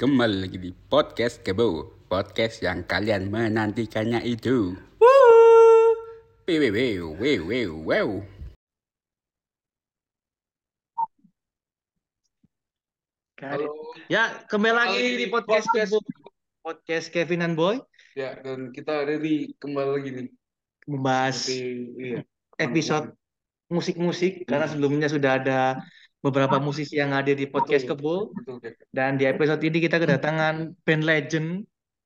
Kembali lagi di podcast Kebo, podcast yang kalian menantikannya itu. Wow, wow, wow, wow, wow. Halo. Ya, kembali lagi Kembali di podcast podcast. Kebo- podcast Kevin dan Boy Ya, dan kita ada di kembali lagi nih. membahas Seperti iya. episode musik-musik karena Hmm. sebelumnya sudah ada beberapa musisi yang hadir di podcast. Kebo dan di episode ini kita kedatangan band legend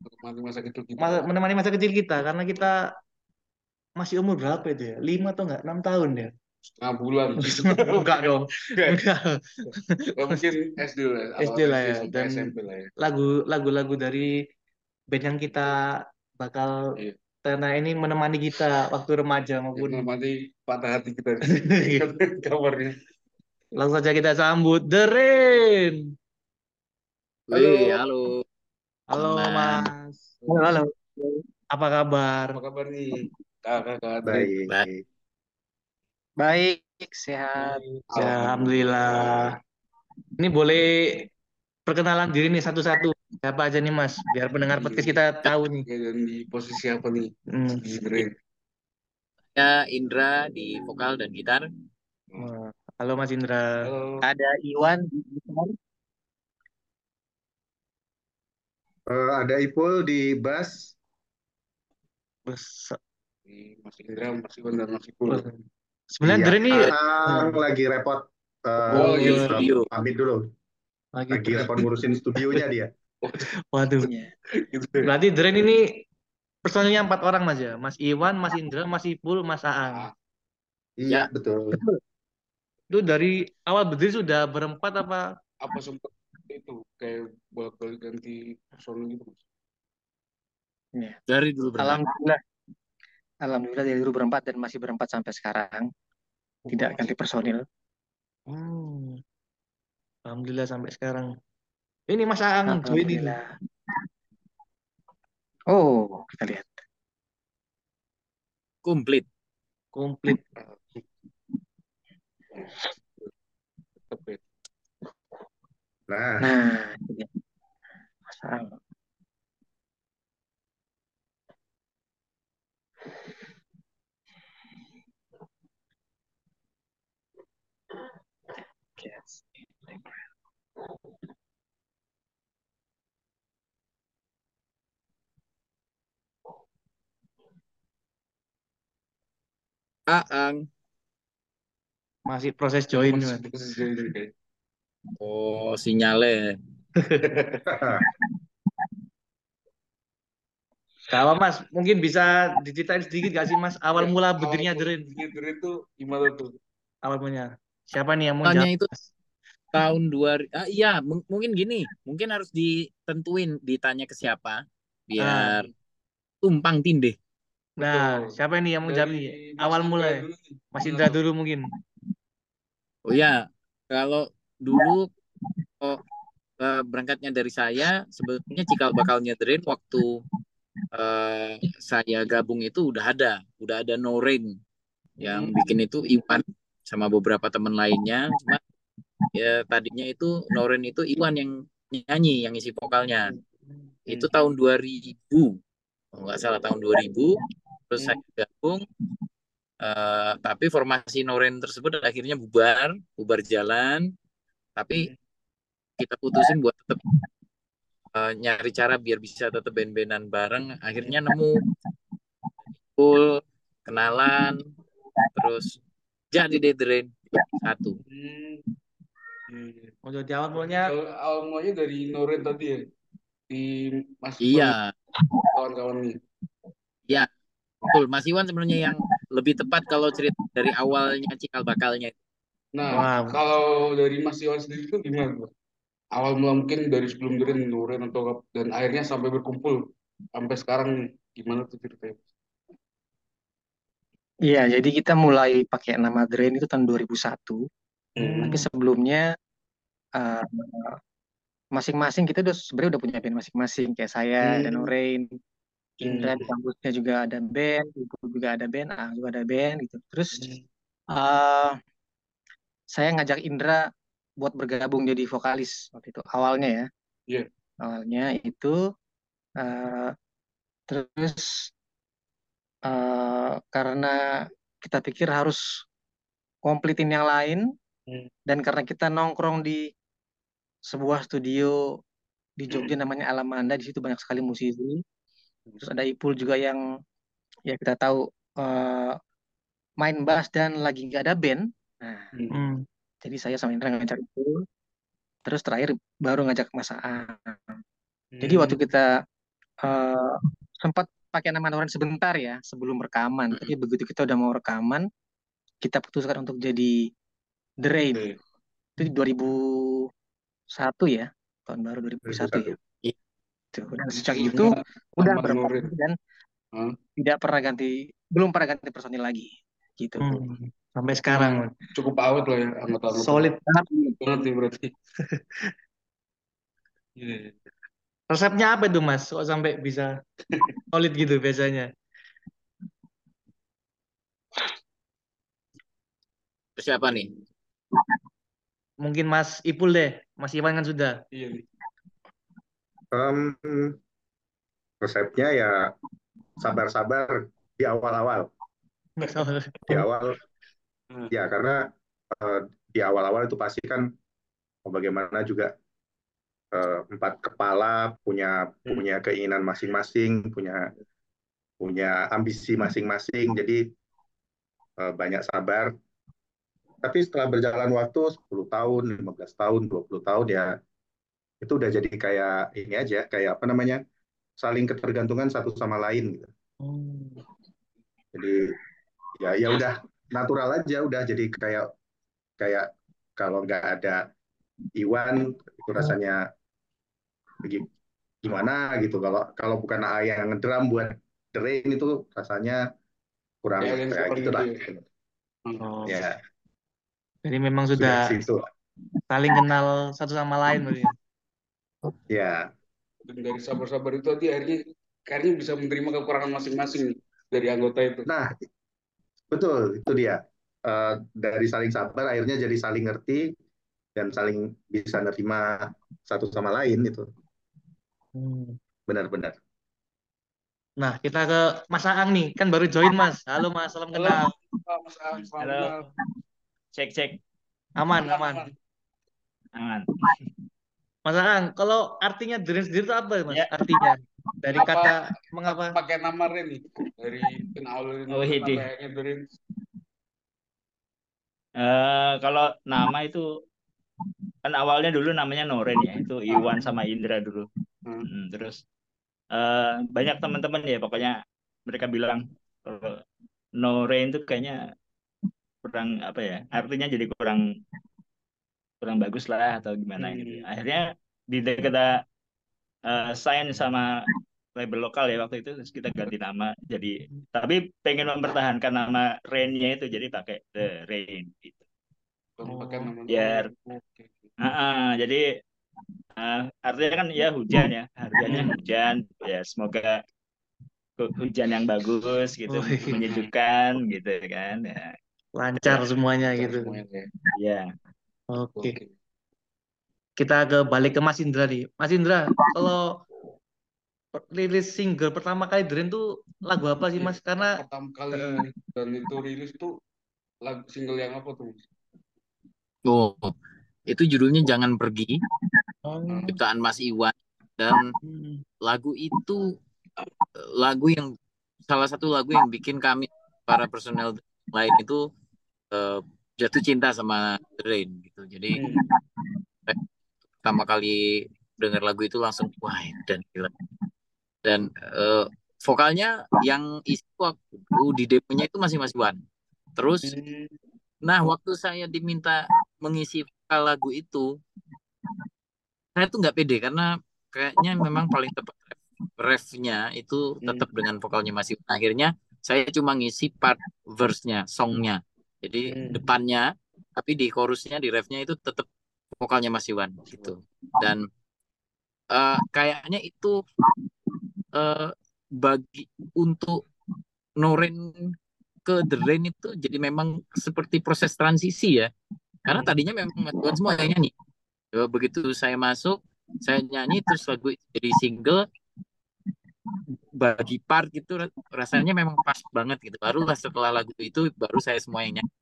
menemani masa kecil kita. ma- menemani masa kecil kita karena kita masih umur berapa itu ya? Lima atau enggak? Enam tahun ya? Setengah bulan. Enggak dong. Enggak. Ya, mungkin SD lah. SD lah ya, dan- SMP lah ya. Lagu lagu-lagu dari band yang kita bakal Iya. karena ini menemani kita waktu remaja maupun menemani patah hati kita. Kabarnya. Langsung saja kita sambut The Rain. Wih, halo. Halo. Mas. Halo, halo. Apa kabar? Apa kabar nih? Kakak-kakak. Baik. Baik. Baik, sehat. Ya, Alhamdulillah. Ini boleh perkenalan diri nih satu-satu. Siapa aja nih Mas? Biar pendengar podcast kita tahu nih. Oke, dan di posisi apa nih? Hmm. Di. Saya Indra di vokal dan gitar. Wah, Halo Mas Indra. Halo. Ada Iwan di gitar. Eh, ada Ipul di bass, Di Mas Indra, Mas Iwan, dan Mas Ipul. Sebenarnya Iya, Rain ini lagi repot. eh, Oh, iya, eh, studio. pamit dulu. lagi. Lagi repot ngurusin studionya dia. Waduh. Gitu. Berarti Rain ini personilnya empat orang Mas ya? Mas Iwan, Mas Indra, Mas Ipul, Mas Aang. Iya, betul. Itu dari awal berdiri sudah berempat apa? Apa sempat itu kayak bolak-balik ganti personil gitu Mas? Dari dulu berempat. Alhamdulillah. Alhamdulillah dari dulu berempat dan masih berempat sampai sekarang. Tidak ganti personil. Hmm. Alhamdulillah sampai sekarang. Ini Mas Aang join ini. Alhamdulillah. Oh, kita lihat. Komplit. Komplit. Nah, Nah, ini dia. Mas Ang. Yes. Aang. Masih proses join. Masih Mas. posisi jadi kayak. Oh, sinyalnya. Kalau Mas, mungkin bisa diceritain sedikit gak sih Mas awal mula berdirinya The Rain? Awal Dre itu gimana tuh? Awal mulanya. Siapa nih yang mau Tanya jawab? itu tahun dua ah, iya mung- mungkin gini mungkin harus ditentuin ditanya ke siapa biar tumpang tindih Nah, Betul. siapa ini yang mau jawab nih? Awal mulai. nih. Mas Indra dulu mungkin. Oh ya kalau dulu oh, eh, berangkatnya dari saya sebetulnya cikal bakalnya Drain waktu eh, saya gabung itu udah ada. Udah ada No Rain yang bikin itu Iwan sama beberapa teman lainnya. Cuma ya tadinya itu No Rain itu Iwan yang nyanyi yang isi vokalnya. Itu tahun 2000 kalau nggak salah tahun 2000 terus saya gabung eh, tapi formasi Noren tersebut akhirnya bubar bubar jalan. Tapi kita putusin buat tetap eh, nyari cara biar bisa tetap band-bandan bareng. Akhirnya nemu full kenalan terus jadi deh Drain satu. Hmm. Iya, iya. Oh, jadi awal mulanya. Kalau awal mulanya dari Noren tadi ya? Di Mas iya. Kawan-kawan nih. Betul Mas Iwan sebenarnya yang lebih tepat kalau cerita dari awalnya cikal bakalnya Nah, Wow. kalau dari Mas Iwan sendiri itu gimana? Awal mula mungkin dari sebelum Noren, Noren atau dan akhirnya sampai berkumpul sampai sekarang. Gimana tuh ceritanya? Iya, jadi kita mulai pakai nama Drain itu tahun 2001. Hmm. Tapi sebelumnya eh, masing-masing kita udah sebenarnya udah punya band masing-masing. Kayak saya Hmm. dan Orain, Indra Hmm. di kampusnya juga ada band, Ibu juga ada band, Ah juga ada band gitu. Terus Hmm. eh saya ngajak Indra buat bergabung jadi vokalis waktu itu awalnya ya. Iya. awalnya itu eh, terus eh, karena kita pikir harus komplitin yang lain Hmm. dan karena kita nongkrong di sebuah studio di Jogja Hmm. namanya Alamanda di situ banyak sekali musisi terus ada Ipul juga yang ya kita tahu eh, main bass dan lagi nggak ada band nah Hmm. Hmm. jadi saya sama Indra ngajak Ipul terus terakhir baru ngajak Mas Aang jadi waktu Hmm. kita eh, sempat pakai nama Noren sebentar ya sebelum rekaman tapi begitu kita udah mau rekaman kita putuskan untuk jadi The Rain Oke. itu di 2001 ya tahun baru 2001 ya 2001. Iya. Tuh, dan sejak Sebelumnya itu udah Nurin. dan Hah? tidak pernah ganti belum pernah ganti personil lagi gitu Hmm. Sampai sekarang. Cukup awet lah ya anggota-anggota. Solid banget. nih berarti. Iya. Resepnya apa itu Mas? Kok sampai bisa solid gitu biasanya? Siapa nih? Mungkin Mas Ipul deh. Mas Iwan kan sudah. Iya Em, resepnya ya sabar-sabar di awal-awal. Di awal, Hmm. ya karena eh, di awal-awal itu pasti kan oh, bagaimana juga eh, empat kepala punya Hmm. punya keinginan masing-masing, punya punya ambisi masing-masing. Jadi eh, banyak sabar. Tapi setelah berjalan waktu 10 tahun, 15 tahun, 20 tahun ya itu udah jadi kayak ini aja, kayak apa namanya? saling ketergantungan satu sama lain gitu. Hmm. Jadi ya ya udah natural aja udah jadi kayak kayak kalau nggak ada Iwan itu rasanya gimana gitu. Kalau kalau bukan A yang ngedrum buat The Rain itu rasanya kurang Kayak yang kayak gitu lah. Oh. Ya, Jadi memang sudah sudah situ. saling kenal satu sama lain berarti. Ya, Dan dari sabar-sabar itu tadi akhirnya akhirnya bisa menerima kekurangan masing-masing dari anggota itu. nah betul itu dia. Eh, dari saling sabar akhirnya jadi saling ngerti dan saling bisa nerima satu sama lain itu Hmm. benar-benar. Nah, kita ke Mas Aang nih. Kan baru join, Mas. Halo, Mas. Salam Halo, kenal. Mas Aang, Halo. kenal. Cek cek. Aman, aman. Aman. Mas Aang, kalau artinya Dream sendiri itu apa, Mas? Ya. Artinya dari Apa- kata mengapa? Pakai nama Ren nih dari kenal Oh, ini. Ren. Eh, kalau nama itu kan awalnya dulu namanya Noren ya, itu Iwan sama Indra dulu. Hmm. Hmm, terus eh, banyak teman-teman ya pokoknya mereka bilang kalau Noren itu kayaknya kurang apa ya, artinya jadi kurang kurang bagus lah atau gimana gitu. Hmm. Akhirnya di kita eh, sign sama label lokal ya waktu itu terus kita ganti nama jadi tapi pengen mempertahankan nama Rain-nya itu jadi pakai The Rain gitu. Nama Biar- Oke. Ah, ah, jadi ah, artinya kan ya hujan ya, harganya hujan ya semoga hu- hujan yang bagus gitu, Wih. menyejukkan gitu kan ya. Lancar semuanya gitu. Semuanya, ya. Oke. Kita ke balik ke Mas Indra nih. Mas Indra, kalau rilis single pertama kali Dream tuh lagu apa sih, Mas? Karena pertama kali dan itu rilis tuh lagu single yang apa tuh? Oh itu judulnya Jangan Pergi, Oh, ciptaan Mas Iwan dan hmm. lagu itu eh, lagu yang salah satu lagu yang bikin kami para personel lain itu eh, jatuh cinta sama Rain gitu. Jadi Hmm. pertama kali dengar lagu itu langsung wah dan gila dan eh, vokalnya yang isi waktu di demonya itu masih Mas Iwan terus Hmm. nah waktu saya diminta mengisi vokal lagu itu saya tuh nggak pede karena kayaknya memang paling tepat refnya itu tetap dengan vokalnya Mas Iwan akhirnya saya cuma ngisi part verse-nya songnya jadi Hmm. depannya tapi di chorusnya di refnya itu tetap vokalnya Mas Iwan gitu. Dan eh, kayaknya itu eh, bagi untuk Noren ke The Rain itu jadi memang seperti proses transisi ya. Karena tadinya memang Mas Iwan semua yang nyanyi. Ya, begitu saya masuk saya nyanyi terus lagu jadi single bagi part gitu rasanya memang pas banget gitu barulah setelah lagu itu baru saya semua yang nyanyi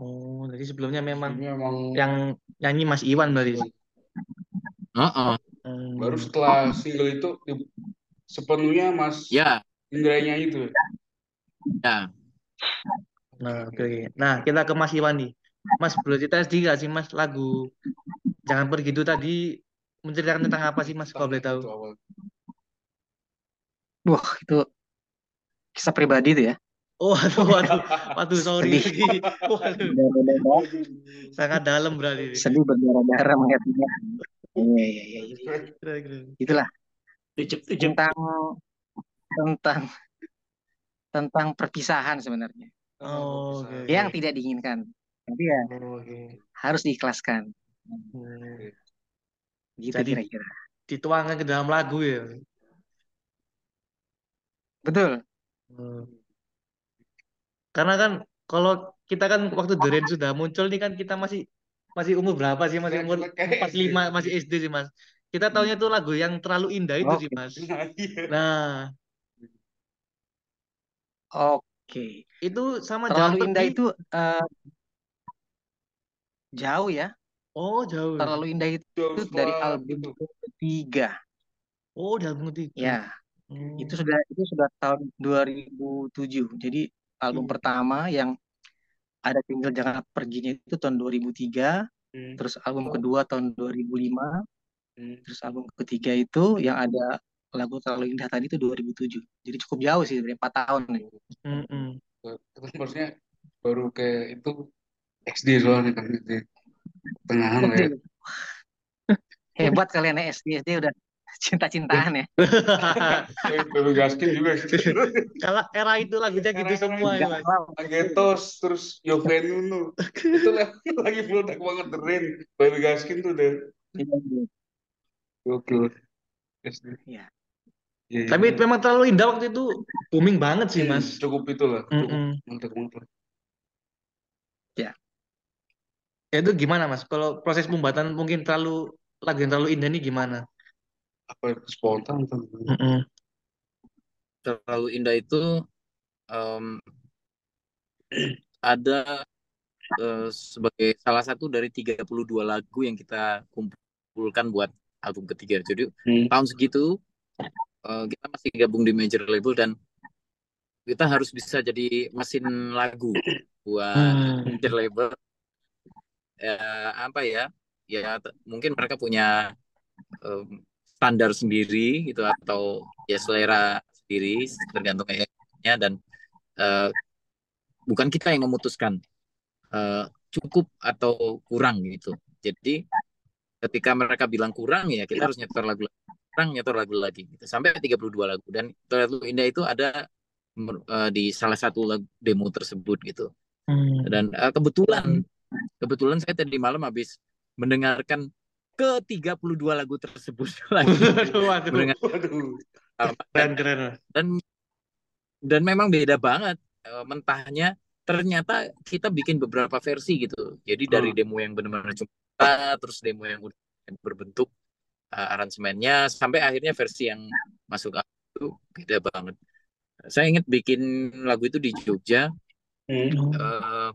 Oh, jadi sebelumnya memang memang yang nyanyi Mas Iwan berarti. Heeh. Hmm. baru setelah single itu sepenuhnya Mas ya Indra yang nyanyi itu. ya Nah, oke. oke. Nah, kita ke Mas Iwan nih. Mas, boleh cerita sedikit sih Mas lagu Jangan Pergi itu tadi menceritakan tentang apa sih Mas kalau boleh tahu? Itu awal. Wah, itu kisah pribadi tuh ya. Oh, waduh, waduh, waduh, sorry Sedih. Waduh, sangat dalam berarti. ini. sedih berdarah-darah melihatnya. Iya, iya, iya, iya. Keren. Itulah Tujuh, tujuh. tentang tentang tentang perpisahan sebenarnya Oh, oke, oke. yang tidak diinginkan. Tapi ya Oh, oke. harus diikhlaskan. Hmm. Gitu Jadi- kira-kira. Dituangkan ke dalam lagu ya. Betul. Hmm. Karena kan kalau kita kan waktu Rain sudah muncul nih kan kita masih masih umur berapa sih? Masih umur Kayak- 45, masih SD sih, Mas. Kita taunya tuh lagu yang terlalu indah itu sih. Mas. Nah, iya. Nah, Oke. itu sama Terlalu indah Pergi. itu eh, jauh ya. Oh, jauh. Terlalu indah itu Jauh dari album ketiga. Oh, di album ketiga. Ya, Hmm. itu sudah itu sudah tahun 2007. Jadi album Hmm. pertama yang ada single Jangan Perginya itu tahun 2003, Hmm. terus album kedua tahun 2005, Hmm. terus album ketiga itu yang ada lagu Terlalu Indah tadi itu 2007. Jadi cukup jauh sih, sebenarnya 4 tahun nih. Mm-mm. Itu maksudnya baru kayak itu XD soalnya kan di tengahan ya. Hebat kalian ya SD SD udah cinta-cintaan ya. Baby Gaskin juga gitu. Kalau era itu lagunya gitu semua ya. Agetos terus Yoven Nuno itu lagi meledak banget The Rain Baby Gaskin tuh SD. Iya. Iya, iya. Tapi memang terlalu indah waktu itu booming banget sih, Hmm, Mas. cukup itulah cukup Mm-mm. meledak banget lah. Ya itu gimana, Mas? Kalau proses pembuatan mungkin terlalu lagu yang terlalu indah ini gimana? Apa itu spontan atau gimana? Mm-mm. terlalu indah itu em, ada eh, sebagai salah satu dari 32 lagu yang kita kumpulkan buat album ketiga. Jadi Hmm. tahun segitu eh, kita masih gabung di major label dan kita harus bisa jadi mesin lagu buat Hmm. major label. Eh, apa ya? Ya mungkin mereka punya em, standar sendiri gitu atau ya selera sendiri tergantung kayaknya dan eh, bukan kita yang memutuskan eh, cukup atau kurang gitu. Jadi ketika mereka bilang kurang ya kita harus nyetor lagu lagi. kurang nyetor lagu lagi gitu. Sampai 32 lagu dan terlalu indah itu ada eh, di salah satu lagu demo tersebut gitu. Hmm. Dan eh, kebetulan kebetulan saya tadi malam habis mendengarkan ke 32 lagu tersebut lagi Waduh, waduh. mendengar Waduh. Keren, keren. dan dan memang beda banget eh, mentahnya ternyata kita bikin beberapa versi gitu jadi dari demo yang benar-benar cuma terus demo yang udah berbentuk eh, aransemennya sampai akhirnya versi yang masuk itu beda banget saya ingat bikin lagu itu di Jogja Hmm. eh,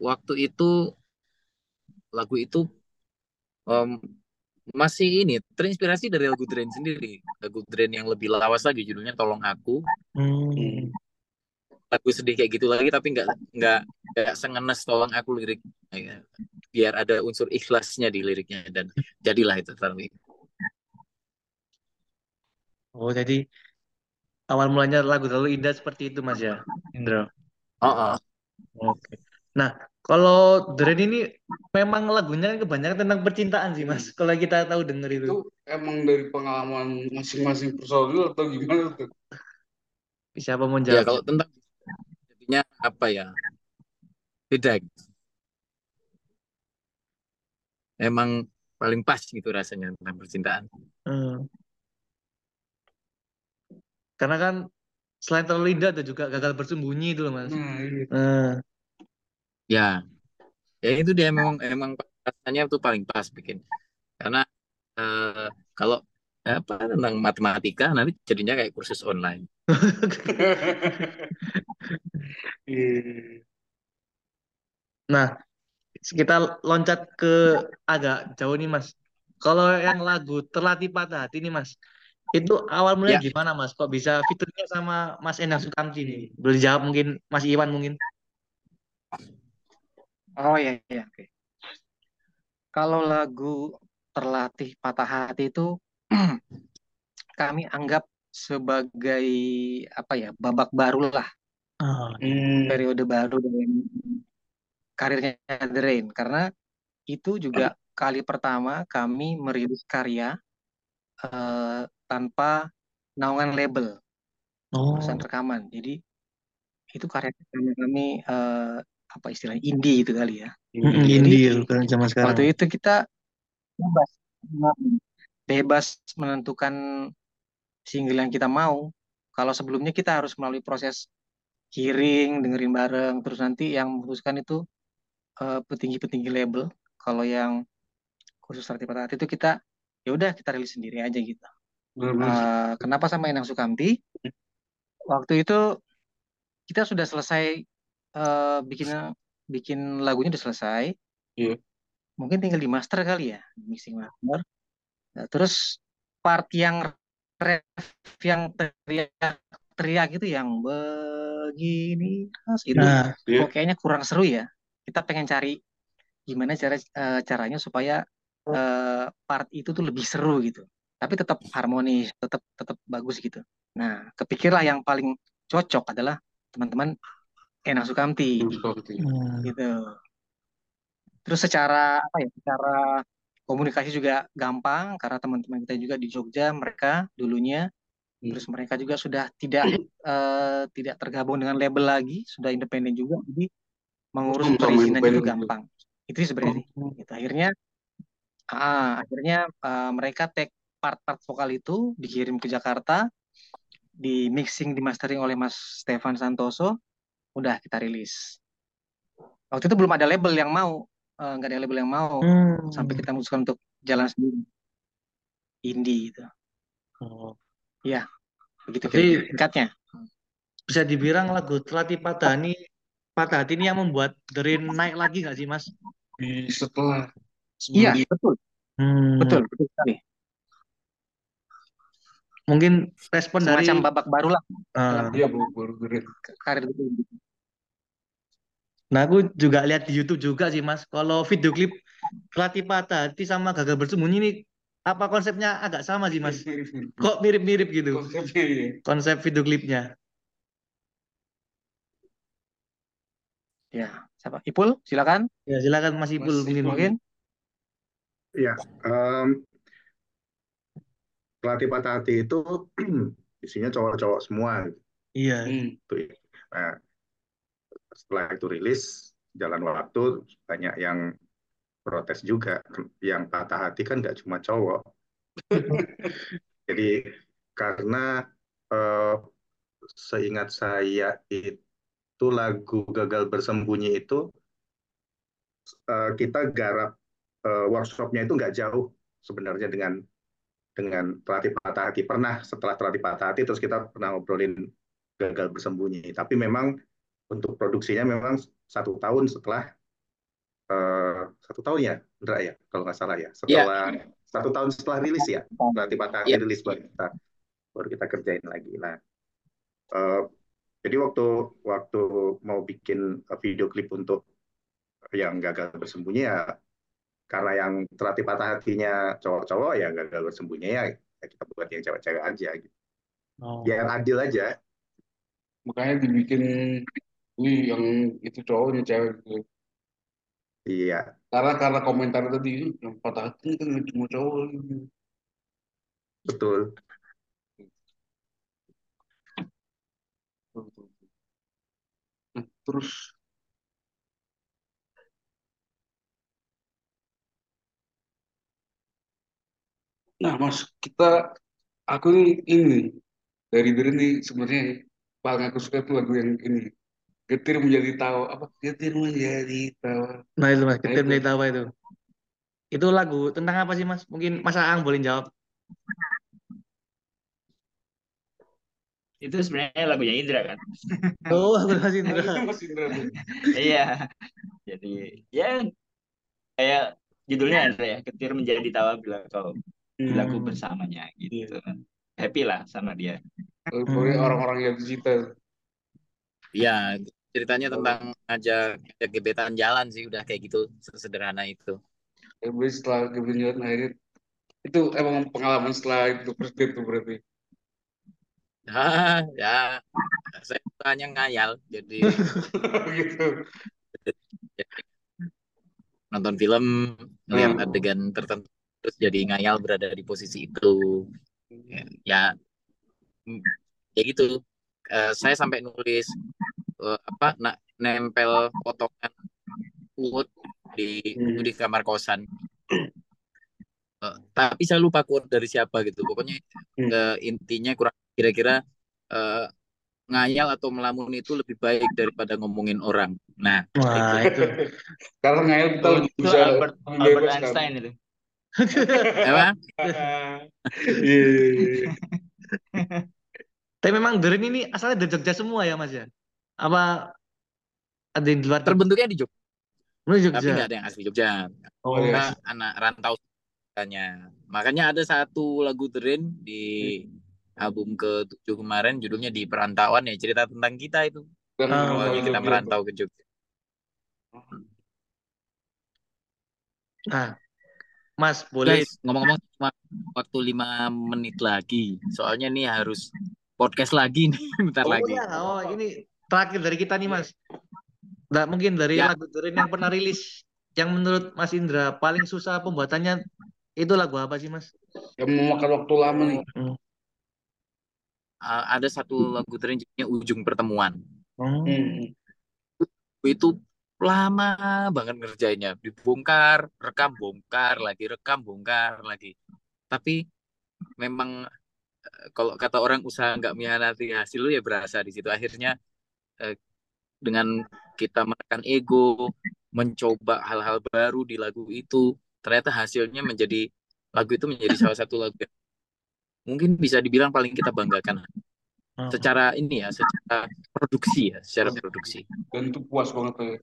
waktu itu lagu itu em, masih ini terinspirasi dari lagu Drain sendiri lagu Drain yang lebih lawas lagi judulnya Tolong Aku Hmm. lagu sedih kayak gitu lagi tapi nggak nggak nggak sengenes Tolong Aku lirik Ya, biar ada unsur ikhlasnya di liriknya dan jadilah itu terlalu Oh, jadi awal mulanya lagu terlalu indah seperti itu, Mas ya, Indra. oh, oh. Oke. Nah, kalau The Rain ini memang lagunya kan kebanyakan tentang percintaan sih, Mas. Kalau kita tahu denger itu. itu emang dari pengalaman masing-masing personil atau gimana tuh? Siapa mau ya jawab? kalau tentang jadinya apa ya beda gitu. emang paling pas gitu rasanya tentang percintaan Hmm. Karena kan selain terlalu indah ada juga gagal bersembunyi itu loh, Mas. Nah, iya. Nah, Ya, ya itu dia memang emang rasanya tuh paling pas bikin karena eh, kalau apa tentang matematika nanti jadinya kayak kursus online. Iya. Nah, kita loncat ke agak jauh nih Mas. Kalau yang lagu Terlatih Patah Hati nih Mas, itu awal mulai Ya. gimana Mas? Kok bisa fiturnya sama Mas Endang Sukamti nih? Boleh jawab mungkin Mas Iwan mungkin? Oh ya, ya, oke. Kalau lagu Terlatih Patah Hati itu kami anggap sebagai apa ya babak baru lah. Oh, Hmm. periode baru dalam karirnya The Rain. Karena itu juga kali pertama kami merilis karya eh, tanpa naungan label. Oh, perusahaan rekaman. Jadi itu karya pertama kami eh, apa istilahnya indie itu kali ya. Jadi, indie. ya, bukan zaman sekarang. waktu itu kita bebas bebas menentukan single yang kita mau. Kalau sebelumnya kita harus melalui proses hearing dengerin bareng terus nanti yang memutuskan itu eh, petinggi-petinggi label. Kalau yang khusus arti patah hati itu kita ya udah kita rilis sendiri aja gitu. Eh, kenapa sama Enang Sukamti? Waktu itu kita sudah selesai eh, bikin bikin lagunya udah selesai. Iya. mungkin tinggal di master kali ya mixing master. Nah, terus part yang ref yang teriak-teriak itu yang begini khas itu Nah, Iya. kayaknya kurang seru ya. Kita pengen cari gimana cara eh, caranya supaya eh, part itu tuh lebih seru gitu. Tapi tetap harmonis tetap tetap bagus gitu. Nah kepikirlah yang paling cocok adalah teman-teman Enang Sukamti hmm, gitu. Terus secara apa ya secara komunikasi juga gampang karena teman-teman kita juga di Jogja mereka dulunya. Hmm. terus mereka juga sudah tidak eh, tidak tergabung dengan label lagi sudah independen juga. Jadi mengurus Sama-sama perizinan itu independen. gampang. Itu sih sebenarnya sih. Gitu. akhirnya ah, akhirnya eh, mereka take part-part vokal itu dikirim ke Jakarta di mixing di mastering oleh Mas Stefan Santoso udah kita rilis. Waktu itu belum ada label yang mau. Eh, nggak ada label yang mau. Hmm. sampai kita memutuskan untuk jalan sendiri. Indie gitu. Oh. begitu Tapi- kira-kira singkatnya Bisa dibilang lagu Terlatih Patah ini Patah Hati ini yang membuat The Rain naik lagi nggak sih Mas? Di setelah iya betul. Hmm, betul betul sekali Mungkin respon dari semacam babak baru lah Ah. dia baru baru karir itu Nah, aku juga lihat di YouTube juga sih, Mas. Kalau video klip Pelatih Patah Hati sama Gagal Bersembunyi ini apa konsepnya agak sama sih, Mas? Kok mirip-mirip gitu Konsepnya konsep video klipnya? ya siapa Ipul silakan Ya, silakan Mas Ipul Mas mungkin. Ipul. mungkin Ya, em, pelatih patah hati itu isinya cowok-cowok semua Iya. Hmm. gitu. Nah, setelah itu rilis, jalan waktu banyak yang protes juga. Yang patah hati kan nggak cuma cowok. Jadi karena eh, seingat saya itu lagu Gagal Bersembunyi itu eh, kita garap eh, workshopnya itu nggak jauh sebenarnya dengan dengan pelatih patah hati. Pernah setelah pelatih patah hati terus kita pernah ngobrolin gagal bersembunyi. Tapi memang untuk produksinya memang satu tahun setelah eh, satu tahun ya, Indra ya, kalau nggak salah ya. Setelah satu tahun setelah rilis ya, pelatih patah hati Iya. rilis baru kita baru kita kerjain lagi. Nah, eh, jadi waktu waktu mau bikin video klip untuk yang gagal bersembunyi ya karena yang terlatih patah hatinya cowok-cowok ya gagal bersembunyi ya, ya kita buat yang cewek-cewek aja gitu. Oh. Ya yang adil aja. Makanya dibikin wih yang itu cowoknya cewek gitu. Iya, Karena karena komentar tadi yang patah hati kan cuma cowok gitu. betul. Nah, terus Nah, Mas, kita aku nih ini dari diri nih sebenarnya paling aku suka tuh lagu yang ini. Getir menjadi tawa apa? Getir menjadi tawa. Nah, itu Mas, kita Nah, itu. mulai tahu itu. Itu lagu tentang apa sih Mas? Mungkin Mas Aang boleh jawab. Itu sebenarnya lagunya Indra kan. Oh, lagu Mas itu Indra. Mas Indra. Iya. Jadi ya kayak judulnya ada ya, Ketir menjadi tawa bila kau bila ku Hmm. bersamanya gitu. Happy lah sama dia. Pokoknya Hmm. orang-orang yang dicinta. Iya, ceritanya tentang ngajak, ngajak gebetan jalan sih udah kayak gitu sesederhana itu. Tapi setelah kebenaran akhirnya itu emang pengalaman setelah itu first date tuh berarti. Ah, ya, saya hanya ngayal, jadi gitu. nonton film, lihat Hmm. adegan tertentu, terus jadi ngayal berada di posisi itu. Ya, ya, gitu. Eh, saya sampai nulis eh, apa, nak nempel potongan quote di Hmm. di kamar kosan. Eh, tapi saya lupa quote dari siapa gitu. Pokoknya Hmm. eh, intinya kurang kira-kira eh, ngayal atau melamun itu lebih baik daripada ngomongin orang. Nah, Wah, itu. Karena ngayal kita lebih itu bisa Albert Albert. Einstein itu. Emang Iya, iya, iya. Tapi memang Derin ini asalnya dari Jogja semua ya Mas ya? Apa ada yang di luar terbentuknya di Jogja, Lu tapi Jogja. nggak ada yang asli Jogja. Oh, iya. Kita anak rantau katanya. Makanya ada satu lagu Derin di album ke-7 kemarin judulnya di perantauan ya cerita tentang kita itu. Oh. Awalnya kita Jogja. merantau ke Jogja. Nah, Mas boleh ngomong-ngomong cuma waktu lima menit lagi. Soalnya nih harus podcast lagi nih bentar Oh lagi. ya, oh ini terakhir dari kita nih Mas. Nah, mungkin dari Ya. lagu Derin yang pernah rilis yang menurut Mas Indra paling susah pembuatannya itu lagu apa sih Mas? yang memakan waktu lama nih. Uh, ada satu lagu Derin judulnya Ujung Pertemuan. Hmm. Hmm. Itu lama banget ngerjainnya. Dibongkar, rekam, bongkar lagi, rekam, bongkar lagi. Tapi memang eh, kalau kata orang usaha nggak mengkhianati hasil lu ya berasa di situ. Akhirnya eh, dengan kita menekan ego, mencoba hal-hal baru di lagu itu, ternyata hasilnya menjadi lagu itu menjadi salah satu lagu yang mungkin bisa dibilang paling kita banggakan secara ini ya, secara produksi ya, secara produksi. Dan itu puas banget ya.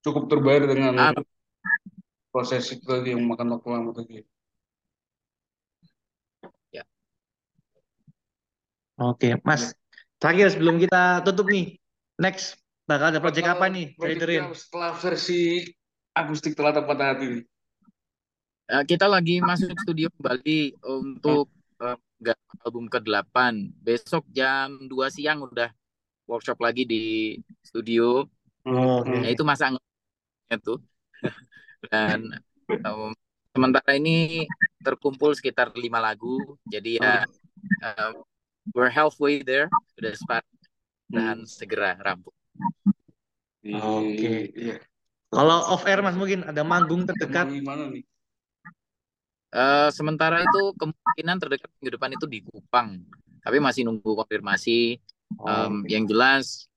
Cukup terbayar dengan Ah, proses itu tadi yang memakan waktu lama tadi. Oke, Mas. Terakhir sebelum kita tutup nih, next bakal ada project apa nih dari Derin? Projectnya setelah versi akustik telah tepat hati nih. Eh, kita lagi masuk studio kembali untuk nggak album ke-8. Besok jam 2 siang udah workshop lagi di studio. Oh, Hmm. Ya itu masa tuh. Dan em, sementara ini terkumpul sekitar lima lagu. Jadi ya em, we're halfway there. Udah sepakat dan segera rampung. Oke. Iya. Kalau off air Mas mungkin ada manggung terdekat. Gimana nih? Eh, sementara itu kemungkinan terdekat minggu depan itu di Kupang. Tapi masih nunggu konfirmasi. Em, yang jelas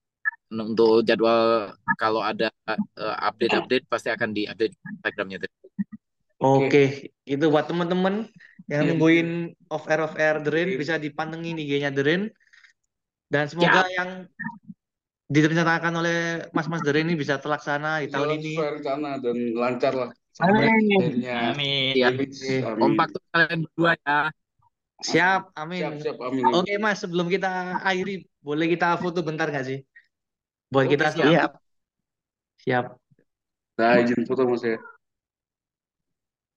untuk jadwal kalau ada eh, update-update pasti akan diupdate di Instagramnya. Oke, itu buat teman-teman yang Iya. nungguin off air off air Derin Iya. bisa dipantengin IG-nya Derin. Dan semoga yang direncanakan oleh Mas-mas Derin ini bisa terlaksana di tahun Jalan ini. rencana dan lancar lah. Sampai akhirnya. Amin. Ya. Amin. kompak tuh kalian berdua ya. Siap, amin. Siap, siap, amin. amin. Oke Mas, sebelum kita akhiri, boleh kita foto bentar nggak sih? Buat Oke, kita siap. siap. Siap. Nah, izin foto mas ya.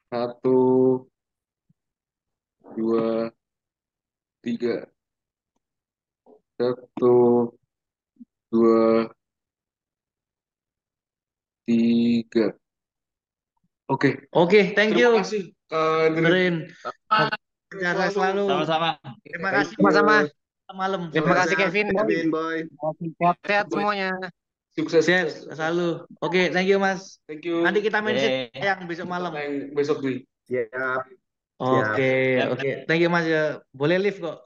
Satu, dua, tiga. Satu, dua, tiga. Oke, Oke, thank terima you, kasih. Kak. Derin. Ah, Sehat selalu. Sama-sama. Terima kasih. Sama-sama. Malam. Terima kasih Kevin. Kevin, boy. Sehat semuanya. Sukses. Sehat selalu. Oke, thank you Mas. Thank you. Nanti kita main Yeay. yang besok malam. Yang besok nih. Siap. Oke, oke. Thank you Mas ya. Boleh live kok.